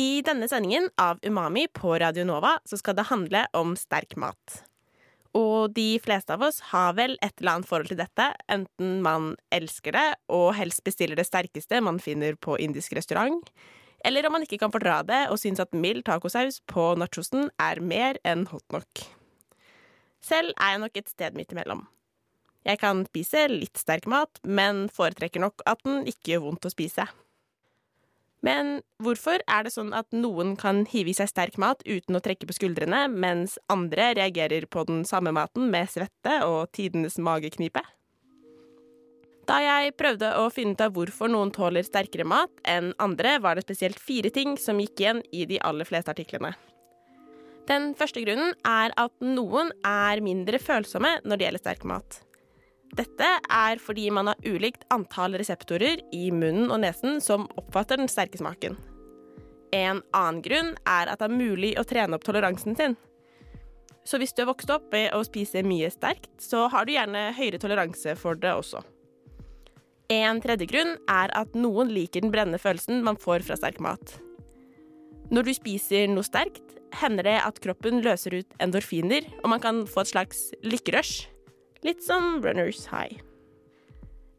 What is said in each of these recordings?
I denne sendingen av Umami på Radio Nova så skal det handle om sterk mat. Og de fleste av oss har vel et eller annet forhold til dette, enten man elsker det og helst bestiller det sterkeste man finner på indisk restaurant, eller om man ikke kan fordra det og syns at mild tacosaus på nachosen er mer enn hot nok. Selv er jeg nok et sted midt imellom. Jeg kan spise litt sterk mat, men foretrekker nok at den ikke gjør vondt å spise. Men hvorfor er det sånn at noen kan hive i seg sterk mat uten å trekke på skuldrene, mens andre reagerer på den samme maten med svette og tidenes mageknipe? Da jeg prøvde å finne ut av hvorfor noen tåler sterkere mat enn andre, var det spesielt fire ting som gikk igjen i de aller fleste artiklene. Den første grunnen er at noen er mindre følsomme når det gjelder sterk mat. Dette er fordi man har ulikt antall reseptorer i munnen og nesen som oppfatter den sterke smaken. En annen grunn er at det er mulig å trene opp toleransen sin. Så hvis du har vokst opp med å spise mye sterkt, så har du gjerne høyere toleranse for det også. En tredje grunn er at noen liker den brennende følelsen man får fra sterk mat. Når du spiser noe sterkt, hender det at kroppen løser ut endorfiner, og man kan få et slags lykkerush. Litt som runners high.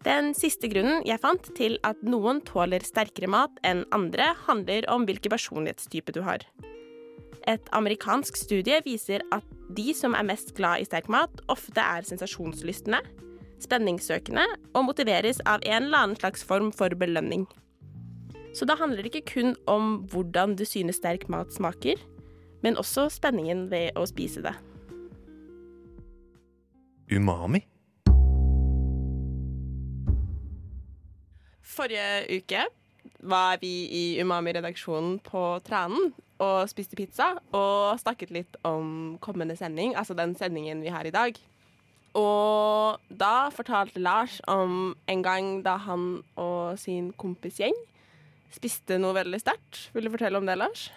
Den siste grunnen jeg fant til at noen tåler sterkere mat enn andre, handler om hvilken personlighetstype du har. Et amerikansk studie viser at de som er mest glad i sterk mat, ofte er sensasjonslystne, spenningssøkende og motiveres av en eller annen slags form for belønning. Så da handler det ikke kun om hvordan du synes sterk mat smaker, men også spenningen ved å spise det. Umami? Forrige uke var vi i Umami-redaksjonen på Tranen og spiste pizza og snakket litt om kommende sending, altså den sendingen vi har i dag. Og da fortalte Lars om en gang da han og sin kompisgjeng spiste noe veldig sterkt. Vil du fortelle om det, Lars?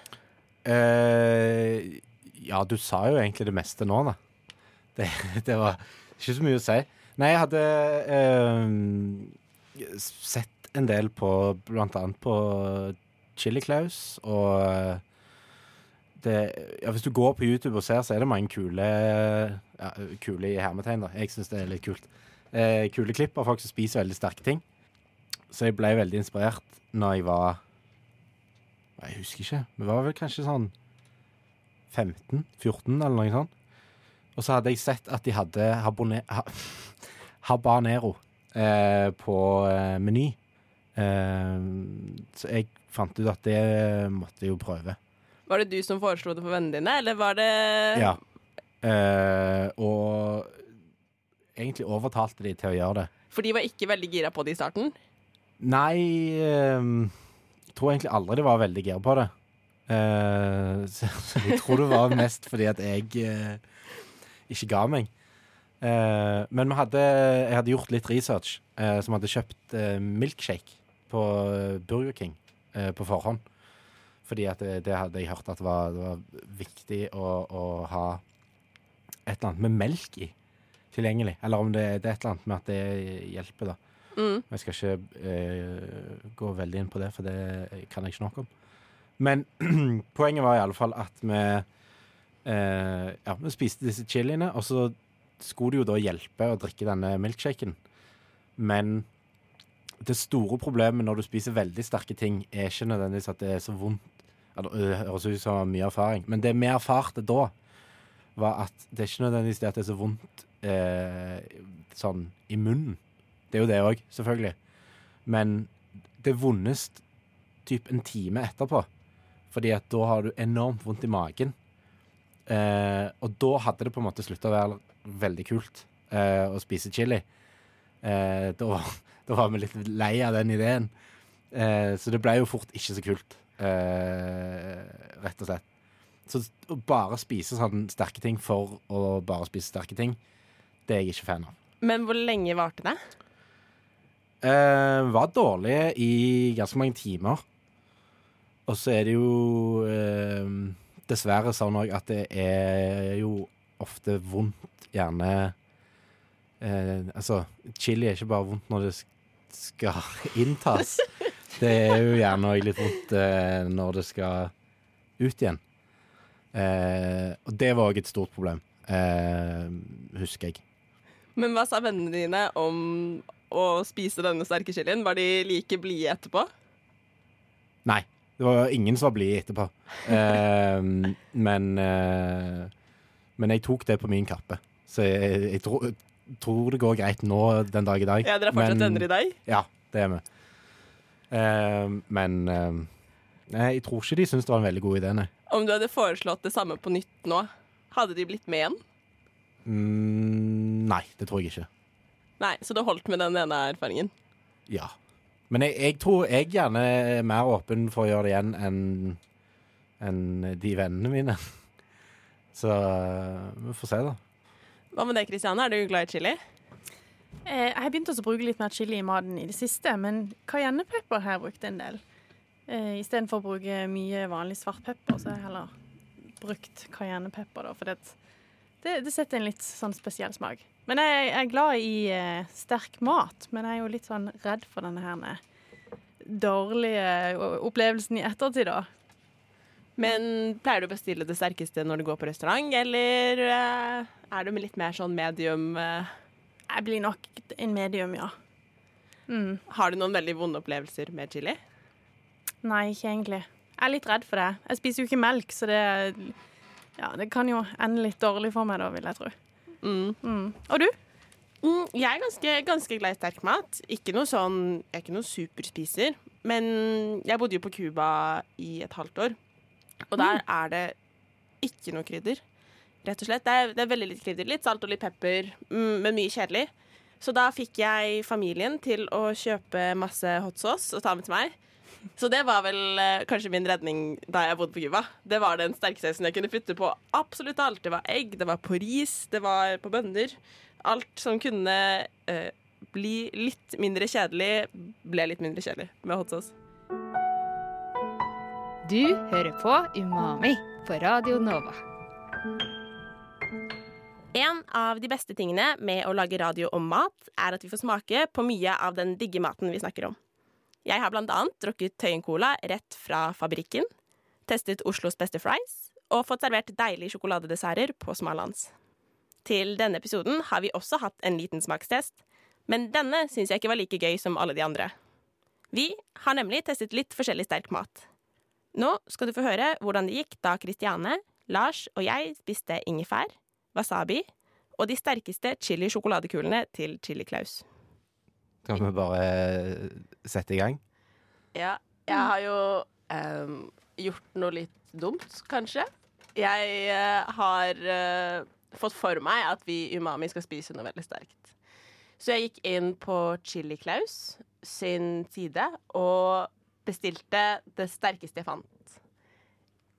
Eh, ja, du sa jo egentlig det meste nå, da. Det, det var ikke så mye å si. Nei, jeg hadde eh, sett en del på blant annet på Chili Claus og eh, det, ja, Hvis du går på YouTube og ser, så er det mange kule ja, Kule i hermetegn, da. Jeg syns det er litt kult. Eh, kule klipp av folk som spiser veldig sterke ting. Så jeg ble veldig inspirert når jeg var Jeg husker ikke. Vi var vel kanskje sånn 15-14 eller noe sånt. Og så hadde jeg sett at de hadde habone, ha, habanero eh, på eh, Meny. Eh, så jeg fant ut at det måtte jeg jo prøve. Var det du som foreslo det for vennene dine, eller var det Ja. Eh, og egentlig overtalte de til å gjøre det. For de var ikke veldig gira på det i starten? Nei eh, Jeg tror egentlig aldri de var veldig gira på det. Eh, så, jeg tror det var mest fordi at jeg eh, ikke ga meg. Eh, men vi hadde, jeg hadde gjort litt research, eh, som hadde kjøpt eh, milkshake på eh, Burger King eh, på forhånd. Fordi at det, det hadde jeg hørt at det var, det var viktig å, å ha et eller annet med melk i tilgjengelig. Eller om det, det er et eller annet med at det hjelper, da. Mm. Jeg skal ikke eh, gå veldig inn på det, for det kan jeg ikke nok om. Men poenget var i alle fall at vi eh, Ja, vi spiste disse chiliene, og så skulle det jo da hjelpe å drikke denne milkshaken. Men det store problemet når du spiser veldig sterke ting, er ikke nødvendigvis at det er så vondt. Ja, Det høres ut som mye erfaring, men det vi erfarte da, var at det er ikke nødvendigvis det at det er så vondt eh, sånn i munnen. Det er jo det òg, selvfølgelig. Men det vondest typ en time etterpå. Fordi at da har du enormt vondt i magen. Eh, og da hadde det på en måte slutta å være veldig kult eh, å spise chili. Eh, da, da var vi litt lei av den ideen. Eh, så det ble jo fort ikke så kult, eh, rett og slett. Så å bare spise sånn sterke ting for å bare spise sterke ting, det er jeg ikke fan av. Men hvor lenge varte det? Eh, var dårlig i ganske mange timer. Og så er det jo dessverre sånn òg at det er jo ofte vondt gjerne eh, Altså, chili er ikke bare vondt når det skal inntas. Det er jo gjerne òg litt vondt eh, når det skal ut igjen. Eh, og det var òg et stort problem, eh, husker jeg. Men hva sa vennene dine om å spise denne sterke chilien? Var de like blide etterpå? Nei. Det var ingen som var blide etterpå. Eh, men eh, Men jeg tok det på min kappe. Så jeg, jeg tror, tror det går greit nå den dag i dag. Ja, Dere er fortsatt venner i dag? Ja, det er vi. Eh, men eh, nei, jeg tror ikke de syns det var en veldig god idé, nei. Om du hadde foreslått det samme på nytt nå, hadde de blitt med igjen? Mm, nei, det tror jeg ikke. Nei, Så det holdt med den ene erfaringen? Ja. Men jeg, jeg tror jeg gjerne er mer åpen for å gjøre det igjen enn en de vennene mine. Så vi får se, da. Hva med det, Kristiane? Er du glad i chili? Eh, Jeg har begynt også å bruke litt mer chili i maten i det siste, men cayennepepper har jeg brukt en del. Eh, Istedenfor å bruke mye vanlig svart pepper, så har jeg heller brukt cayennepepper, da, for det, det, det setter en litt sånn spesiell smak. Men jeg, jeg er glad i eh, sterk mat, men jeg er jo litt sånn redd for denne her eh, dårlige opplevelsen i ettertid, da. Men pleier du å bestille det sterkeste når du går på restaurant, eller eh, er du litt mer sånn medium eh, Jeg blir nok en medium, ja. Mm. Har du noen veldig vonde opplevelser med chili? Nei, ikke egentlig. Jeg er litt redd for det. Jeg spiser jo ikke melk, så det, ja, det kan jo ende litt dårlig for meg da, vil jeg tro. Mm. Mm. Og du? Mm, jeg er ganske, ganske glad i sterk mat. Ikke noe sånn, jeg er ikke noen superspiser. Men jeg bodde jo på Cuba i et halvt år, og der er det ikke noe krydder. Rett og slett. Det er, det er veldig litt krydder. Litt salt og litt pepper, mm, men mye kjedelig. Så da fikk jeg familien til å kjøpe masse hot sauce og ta med til meg. Så det var vel eh, kanskje min redning da jeg bodde på Cuba. Det var den sterkeste sausen jeg kunne putte på absolutt alt. Det var egg, det var på ris, det var på bønner. Alt som kunne eh, bli litt mindre kjedelig, ble litt mindre kjedelig med hot sauce. Du hører på Umami på Radio Nova. En av de beste tingene med å lage radio om mat, er at vi får smake på mye av den digge maten vi snakker om. Jeg har blant annet drukket Tøyen Cola rett fra fabrikken, testet Oslos beste fries og fått servert deilige sjokoladedesserter på Smallands. Til denne episoden har vi også hatt en liten smakstest, men denne syns jeg ikke var like gøy som alle de andre. Vi har nemlig testet litt forskjellig sterk mat. Nå skal du få høre hvordan det gikk da Kristiane, Lars og jeg spiste ingefær, wasabi og de sterkeste chili-sjokoladekulene til Chili Claus. Kan vi bare sette i gang? Ja, jeg har jo um, gjort noe litt dumt, kanskje. Jeg uh, har uh, fått for meg at vi Umami skal spise noe veldig sterkt. Så jeg gikk inn på Chili Klaus sin side og bestilte det sterkeste jeg fant.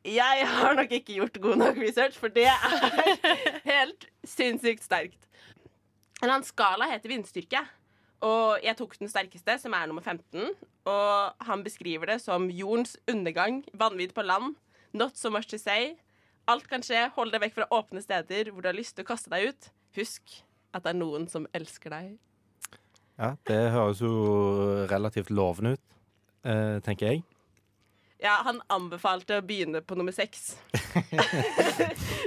Jeg har nok ikke gjort god nok research, for det er helt sinnssykt sterkt. En annen skala heter vindstyrke. Og jeg tok den sterkeste, som er nummer 15. Og han beskriver det som jordens undergang, vanvidd på land, not so much to say. Alt kan skje, hold deg vekk fra åpne steder hvor du har lyst til å kaste deg ut. Husk at det er noen som elsker deg. Ja, Det høres jo relativt lovende ut, eh, tenker jeg. Ja, han anbefalte å begynne på nummer 6.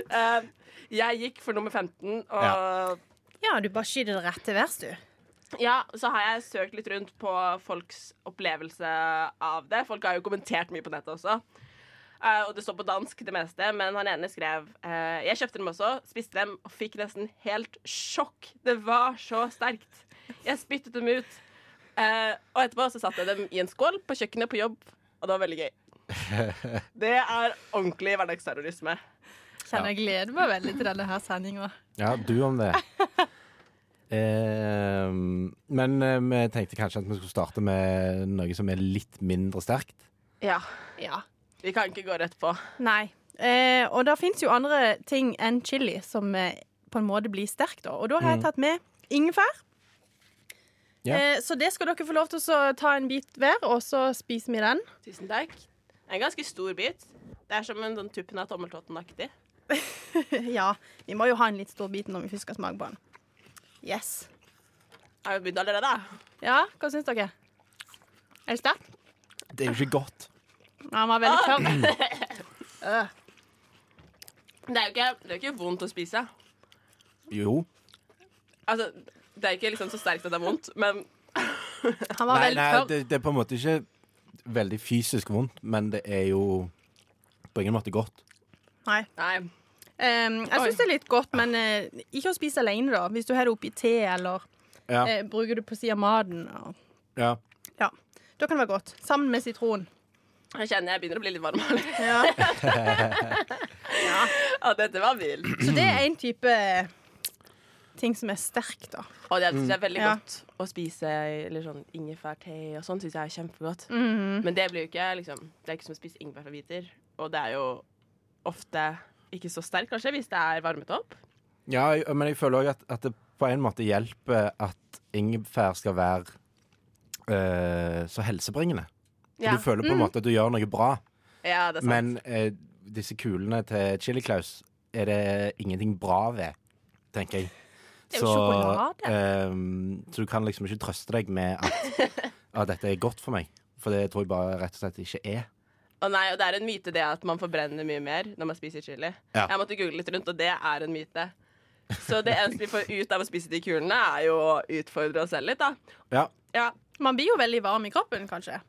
Eh, jeg gikk for nummer 15, og Ja, du bare skyter det rett til værs, du. Ja, så har jeg søkt litt rundt på folks opplevelse av det. Folk har jo kommentert mye på nettet også. Uh, og det står på dansk, det meste, men han ene skrev uh, Jeg kjøpte dem også, spiste dem og fikk nesten helt sjokk. Det var så sterkt. Jeg spyttet dem ut. Uh, og etterpå så satte jeg dem i en skål på kjøkkenet på jobb, og det var veldig gøy. Det er ordentlig hverdagsterrorisme. Kjenner jeg gleder meg veldig til denne her sendinga. Ja, du om det. Eh, men eh, vi tenkte kanskje at vi skulle starte med noe som er litt mindre sterkt. Ja. Ja. Vi kan ikke gå rett på. Nei. Eh, og det fins jo andre ting enn chili som eh, på en måte blir sterkt, da. Og da har jeg Mm. tatt med ingefær. Ja. Eh, så det skal dere få lov til å ta en bit hver, og så spiser vi den. Tusen takk. En ganske stor bit. Det er som en sånn tuppen av tommeltotten-aktig. ja, vi må jo ha en litt stor bit når vi først skal smake på den. Yes. Jeg Har jo begynt allerede? Ja, hva syns dere? Er det sterkt? Det er jo ikke godt. Ja, den var veldig tørr. Øh. Det er jo ikke, det er jo ikke vondt å spise. Jo. Altså, det er ikke liksom så sterkt at det er vondt, men Han var Nei, veldig nei tørr. det, det er på en måte ikke veldig fysisk vondt, men det er jo på ingen måte godt. Nei. Nei. Um, jeg syns det er litt godt, men uh, ikke å spise alene, da. Hvis du har det oppi te, eller Ja. uh, bruker det på siden av maten. Og, ja. ja. Da kan det være godt. Sammen med sitron. Jeg kjenner jeg begynner å bli litt varm. ja. Ja. Ja, dette var vilt. Så det er en type ting som er sterk, da. Og det syns jeg er veldig Ja. godt å spise eller sånn ingefærte og sånn syns jeg er kjempegodt. Mhm. Men det blir jo ikke liksom Det er ikke som å spise ingefær fra biter. Og det er jo ofte ikke så sterk, kanskje, hvis det er varmet opp. ja, men jeg føler òg at, at det på en måte hjelper at ingefær skal være øh, så helsebringende. Ja. Du føler på en måte at du gjør noe bra, ja, det er sant. men øh, disse kulene til Chili Claus er det ingenting bra ved, tenker jeg. Det er jo sjokolade. ehm, så du kan liksom ikke trøste deg med at, at dette er godt for meg. For det tror jeg bare rett og slett ikke er. Og nei, og det er en myte det at man forbrenner mye mer når man spiser chili. Ja. Jeg måtte google litt rundt, og det er en myte. Så det eneste vi får ut av å spise de kulene, er jo å utfordre oss selv litt, da. Ja. Ja. Man blir jo veldig varm i kroppen, kanskje.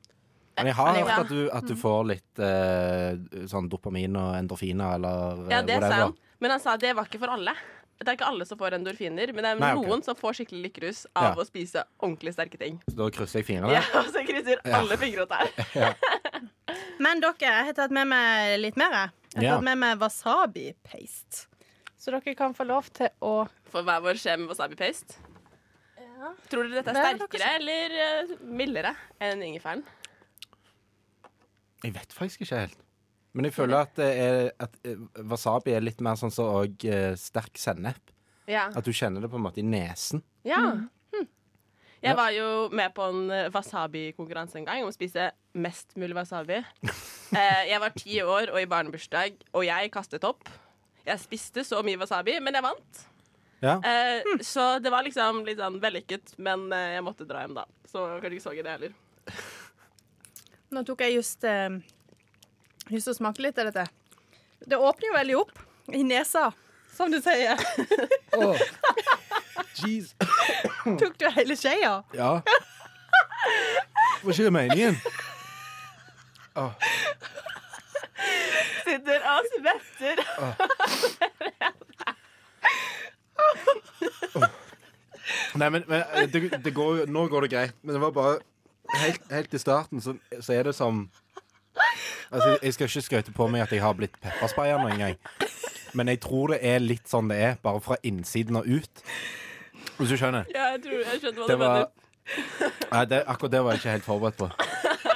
Men jeg har Ja. hørt at du, at du får litt eh, sånn dopamin og endorfiner eller eh, Ja, det sa han. Men han sa det var ikke for alle. Det er ikke alle som får endorfiner, men det er Nei, okay. noen som får skikkelig lykkerus av Ja. å spise ordentlig sterke ting. Så da krysser jeg fingrene. Ja, og så krysser Ja. alle fingrene åt her. Men dere, jeg har tatt med meg litt mer. jeg. Har Ja. tatt med meg wasabi-paste. Så dere kan få lov til å For hver vår skje med wasabi paste. Tror dere dette Det er er nok sterkere eller eh, mildere enn ingefæren? Jeg vet faktisk ikke helt. Men jeg føler at, det er, at eh, wasabi er litt mer sånn som og, eh, sterk sennep. Ja. At du kjenner det på en måte i nesen. ja. Hm. Ja. Jeg var jo med på en eh, wasabi-konkurranse en gang om å spise mest mulig wasabi. Eh, jeg var ti år og i barnebursdag, og jeg kastet opp. Jeg spiste så mye wasabi, men jeg vant. Ja. Eh, Så det var liksom litt sånn vellykket, men jeg måtte dra hjem da. Så kanskje ikke så jeg det heller. Nå tok jeg just eh, lyst til å smake litt av dette. Det åpner jo veldig opp i nesa, som du sier. Jeez. Tok du hele skjea? Ja. Var ikke det meningen? Sitter og svetter. Nei, men, men eh, det, det går, nå går det greit. Men det var bare Helt, helt i starten så, så er det som Altså, Jeg skal ikke skryte på meg at jeg har blitt peppersprayer noen gang. Men jeg tror det er litt sånn det er, bare fra innsiden og ut. Hvis du skjønner? Ja, jeg tror jeg skjønner hva Det du var mener. Nei, det, Akkurat det var jeg ikke helt forberedt på.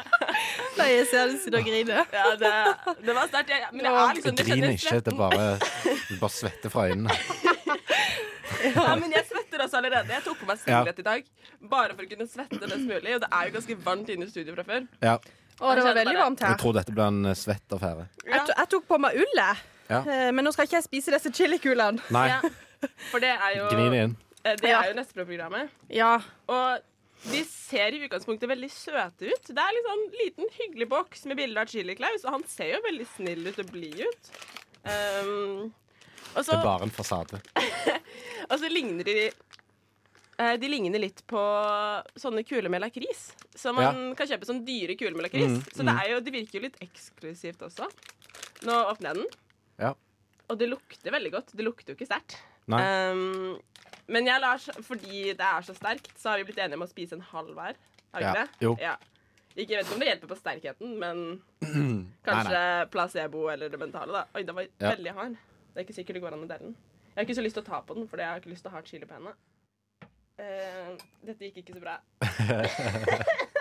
Nei, jeg ser du sitter og griner. Ja, det, det var sterkt. Jeg- Men det er liksom jeg griner ikke, det er bare, det bare svetter fra øynene. Ja, men jeg svetter også allerede. Jeg tok på meg Ja. singlet i dag bare for å kunne svette mest mulig. Og det er jo ganske varmt inne i studio fra før. Ja, Å, det var veldig varmt Jeg her. tror dette blir en eh, svett affære. Jeg, to- jeg tok på meg ullet, Ja. eh, men nå skal ikke jeg spise disse chilikulene. Nei, Ja. For det er jo gni det inn. Eh, Det Ja. er jo Nestbro-programmet. Ja. Og de ser i utgangspunktet veldig søte ut. Det er liksom en liten, hyggelig boks med bilde av Chili Claus, og han ser jo veldig snill ut og blid ut. Um, og, Det er bare en fasade. og så ligner de eh, De ligner litt på sånne kuler med lakris. Så man kan kjøpe sånne dyre kuler med lakris. Mm, Så det, er jo, det virker jo litt eksklusivt også. Nå åpner jeg den, Ja. og det lukter veldig godt. Det lukter jo ikke sterkt. Nei. Um, men jeg Lars, fordi det er så sterkt, så har vi blitt enige om å spise en halv hver. Har vi Ja, det? jo. Ja. Ikke, vet om det hjelper på sterkheten, men Nei, kanskje placebo eller det mentale. da Oi, den var Ja. veldig hard. Det er ikke sikkert det går an å dele den. Jeg har ikke så lyst til å ta på den, for jeg har ikke lyst til å ha chili på henne. Uh, dette gikk ikke så bra.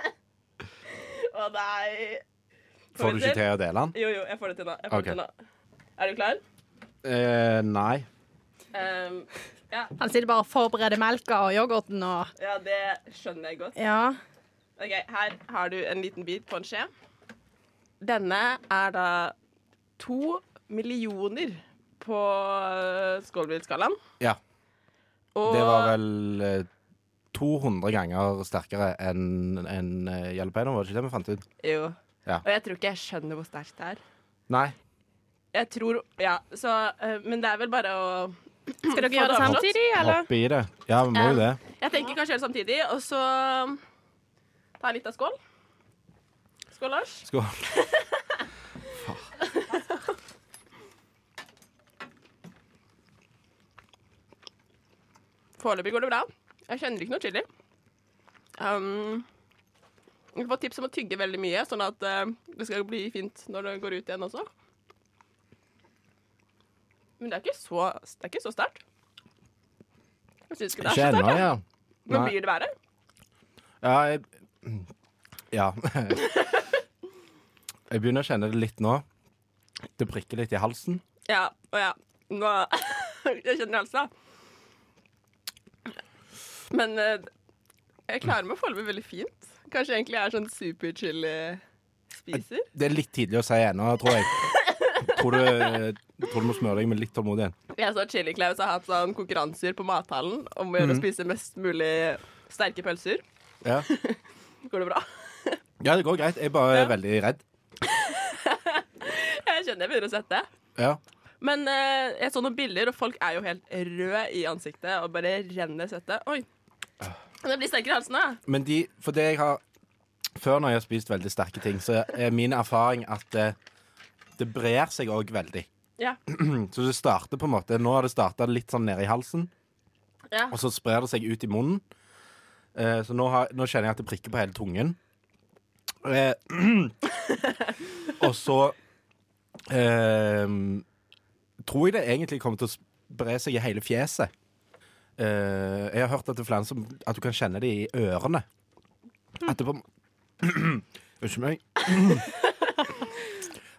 Å nei. Får du ikke til å dele den? Jo, jo, jeg får det til nå. Jeg får Ok. det til nå. Er du klar? Eh, nei. Um, ja. Han sitter bare og forbereder melka og yoghurten og ja, det skjønner jeg godt. Ja. Ok, Her har du en liten bit på en skje. Denne er da to millioner på uh, skålbilskalaen. Ja. Og Det var vel eh, 200 ganger sterkere enn en, jalapeño, var det ikke det vi fant ut? Jo. Ja. Og jeg tror ikke jeg skjønner hvor sterkt det er. Nei. Jeg tror Ja, så Men det er vel bare å Skal dere gjøre det samtidig, eller? Hoppe i det. Ja, vi må jo det. Jeg tenker kanskje gjøre det samtidig, og så ta en liten skål. Skål, Lars. Skål. Foreløpig går det bra. Jeg kjenner ikke noe chili. Um, jeg får tips om å tygge veldig mye, sånn at uh, det skal bli fint når det går ut igjen også. Men det er ikke så, det er ikke så sterkt. Jeg syns ikke det er så sterkt. ja. Men Nei. blir det verre? Ja, jeg, ja. jeg begynner å kjenne det litt nå. Det prikker litt i halsen. Ja. Å ja. Nå Jeg kjenner halsen, da. Men eh, jeg klarer meg foreløpig veldig fint. Kanskje egentlig jeg er sånn super-chili-spiser. Det er litt tidlig å si ennå, tror jeg. Tror du, tror du må smøre deg med litt tålmodighet. Jeg så Chili Claus har hatt sånn konkurranser på mathallen om å gjøre å Mhm. spise mest mulig sterke pølser. Ja. Går det bra? ja, det går greit. Jeg er bare Ja. veldig redd. Jeg skjønner jeg begynner å svette. Ja. Men eh, jeg så noen bilder, og folk er jo helt røde i ansiktet og bare renner svette. Oi. Det blir sterkere i halsen, da. Men de, for det jeg har Før når jeg har spist veldig sterke ting, så er min erfaring at det, det brer seg òg veldig. Ja. Så det starter på en måte Nå har det starta litt sånn nede i halsen, Ja. og så sprer det seg ut i munnen. Eh, så nå, har, nå kjenner jeg at det prikker på hele tungen. Eh, og så eh, tror jeg det egentlig kommer til å spre seg i hele fjeset. Eh, jeg har hørt at det er flere som At du kan kjenne det i ørene. At det på Unnskyld meg.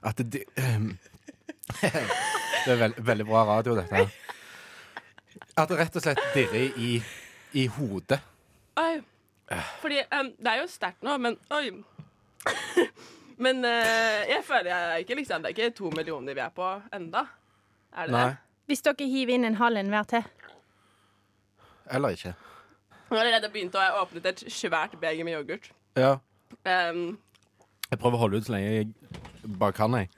At det um, Det er veld, veldig bra radio, dette her. At det rett og slett dirrer i, i hodet. Oi. Fordi um, det er jo sterkt nå, men oi. Men uh, jeg føler jeg er ikke liksom Det er ikke to millioner vi er på enda. Er det Nei. det? Hvis dere hiver inn en halv en hver til. Eller ikke. Nå har allerede begynt, å åpne et svært beger med yoghurt. Ja. Um, Jeg prøver å holde ut så lenge jeg bare kan, jeg.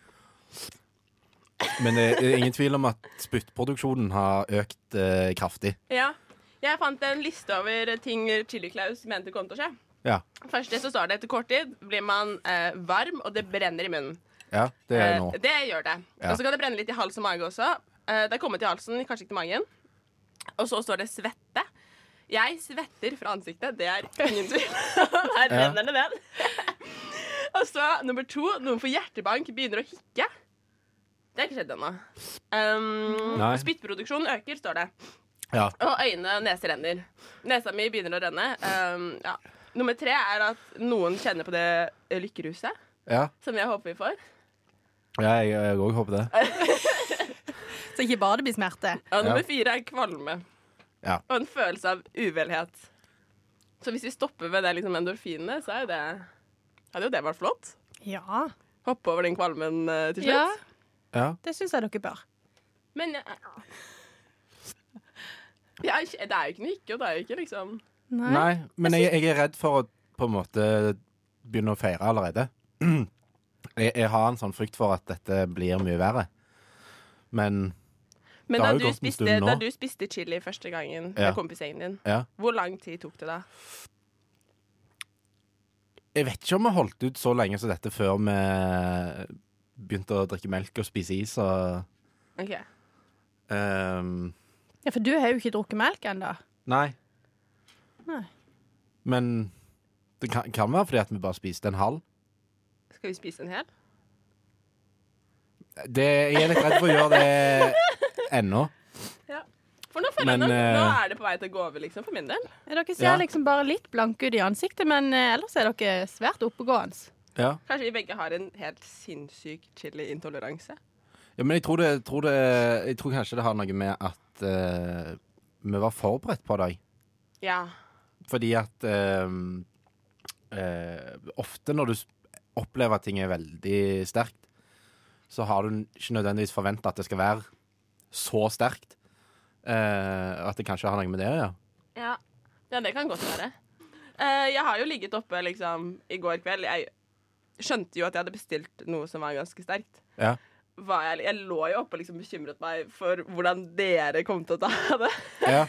Men det er ingen tvil om at spyttproduksjonen har økt eh, kraftig. ja. Jeg fant en liste over ting Chili Claus mente kom til å skje. Ja. Først så står det etter kort tid blir man eh, varm, og det brenner i munnen. Ja, det er Eh, det gjør det. Ja. Og så kan det brenne litt i hals og mage også. Eh, det er kommet til halsen, kanskje ikke til magen. Og så står det svette. Jeg svetter fra ansiktet, det er ingen tvil. Her renner det ned. Og så nummer to, noen får hjertebank, begynner å hikke. Det har ikke skjedd ennå. Um, spyttproduksjonen øker, står det. Ja. Og øyne og nese renner. Nesa mi begynner å renne. Um, ja. Nummer tre er at noen kjenner på det lykkeruset, Ja, som jeg håper vi får. ja jeg òg håper det. Så ikke bare det blir smerte. Og nummer Ja. fire er kvalme. Ja. Og en følelse av uvelhet. Så hvis vi stopper ved det liksom endorfinene, så er jo det hadde jo det vært flott. Ja, Hoppe over den kvalmen eh, til ja slutt. Ja. det syns jeg dere bør. Men jeg, Ja, det er jo ikke noe ikke, og det er jo ikke liksom Nei. Nei, men jeg, jeg er redd for å på en måte begynne å feire allerede. Jeg, jeg har en sånn frykt for at dette blir mye verre. Men Men Det da har jo du, gått en spiste, stund nå. da du spiste chili første gangen Ja. med kompisgjengen din, ja. hvor lang tid tok det da? Jeg vet ikke om vi holdt ut så lenge som dette før vi begynte å drikke melk og spise is og Ok. um, Ja, For du har jo ikke drukket melk ennå. Nei. Nei. Men det kan, kan være fordi at vi bare spiste en halv. Skal vi spise en hel? Det, jeg er litt redd for å gjøre det ennå. For nå føler Men, jeg nå, nå eh, er det på vei til å gå over, liksom, for min del. Dere ser Ja. liksom bare litt blanke ut i ansiktet, men eh, ellers er dere svært oppegående. Ja. Kanskje vi begge har en helt sinnssyk chili-intoleranse. Ja, men jeg tror, det, tror det, jeg tror kanskje det har noe med at uh, vi var forberedt på deg. Ja. Fordi at uh, uh, ofte når du opplever at ting er veldig sterkt, så har du ikke nødvendigvis forventa at det skal være så sterkt. Eh, at det kanskje har noe med det å gjøre. Ja. ja, det kan godt være. Eh, jeg har jo ligget oppe liksom i går kveld. Jeg skjønte jo at jeg hadde bestilt noe som var ganske sterkt. Ja. Var jeg, jeg lå jo oppe og liksom bekymret meg for hvordan dere kom til å ta det. Ja.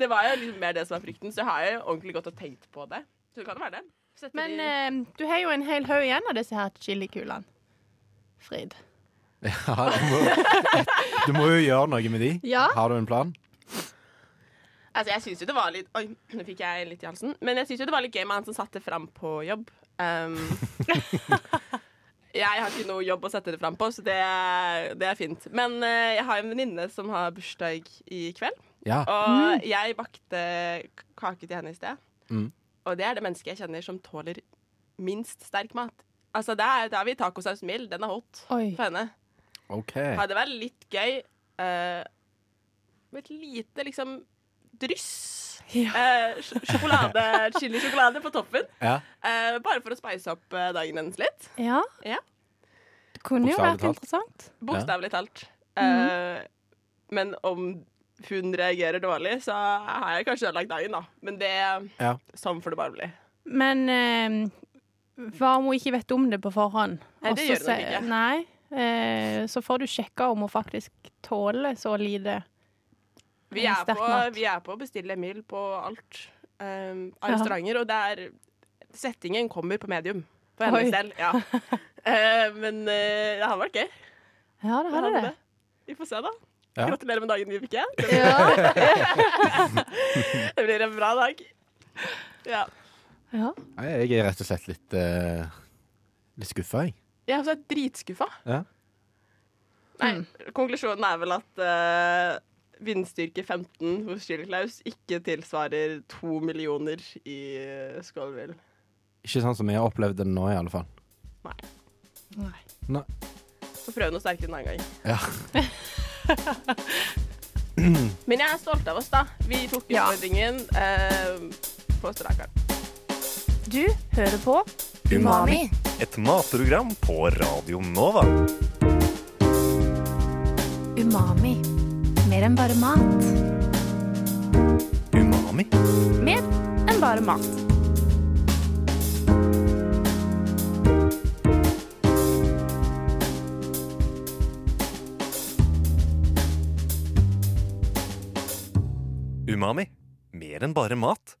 Det var jo liksom mer det som var frykten, så jeg har jo ordentlig gått og tenkt på det. Så det kan jo være det. Sette Men de- eh, du har jo en hel haug igjen av disse her chilikulene. Frid. Ja, du, må, du må jo gjøre noe med de. Ja. Har du en plan? Altså, jeg syns jo det var litt Oi, nå fikk jeg litt i halsen. Men jeg syns jo det var litt gøy med han som satte fram på jobb. Um, jeg har ikke noe jobb å sette det fram på, så det, er- det er fint. Men uh, jeg har en venninne som har bursdag i kveld. Ja. Og jeg bakte kake til henne i sted. Mm. Og det er det mennesket jeg kjenner som tåler minst sterk mat. Altså, er, da har vi tacosaus mild. Den er hot Oi. for henne. OK. Hadde vært litt gøy uh, med et lite liksom dryss Ja. uh, sj- sjokolade, chilisjokolade på toppen. Ja. Uh, bare for å spice opp dagen hennes litt. Ja. Ja. Det kunne jo vært talt. interessant. Bokstavelig talt. Eh, men om hun reagerer dårlig, så har jeg kanskje ødelagt dagen, da. Men det Ja. Sånn får det bare bli. Men hva om hun ikke vet om det på forhånd? Nei, det Også gjør hun ikke. Nei. Eh, så får du sjekka om hun faktisk tåler så lite. Vi er, sterk på, mat. vi er på å bestille Emil på alt um, av Ja. restauranter, og det er Settingen kommer på medium for Oi. hennes del. Ja. uh, men uh, det hadde vært gøy. Ja, det hadde det. det. Vi får se, da. Ja. Gratulerer med dagen, Vibeke. Det, Ja. det blir en bra dag. Ja. ja. Jeg er rett og slett litt, uh, litt skuffa, jeg. Jeg er også dritskuffa. Ja. Nei, konklusjonen er vel at uh, vindstyrke 15 hos Chili Klaus ikke tilsvarer to millioner i uh, Skålvill. Ikke sånn som jeg har opplevd det nå, i alle fall. Nei. Får prøve noe sterkere en annen gang. Ja. Men jeg er stolt av oss, da. Vi tok Ja. utfordringen eh, på strak arm. Du hører på Umami. Et matprogram på Radio Nova. Umami. Mer enn bare mat. Umami. Mer enn bare mat. Umami. Mer enn bare mat.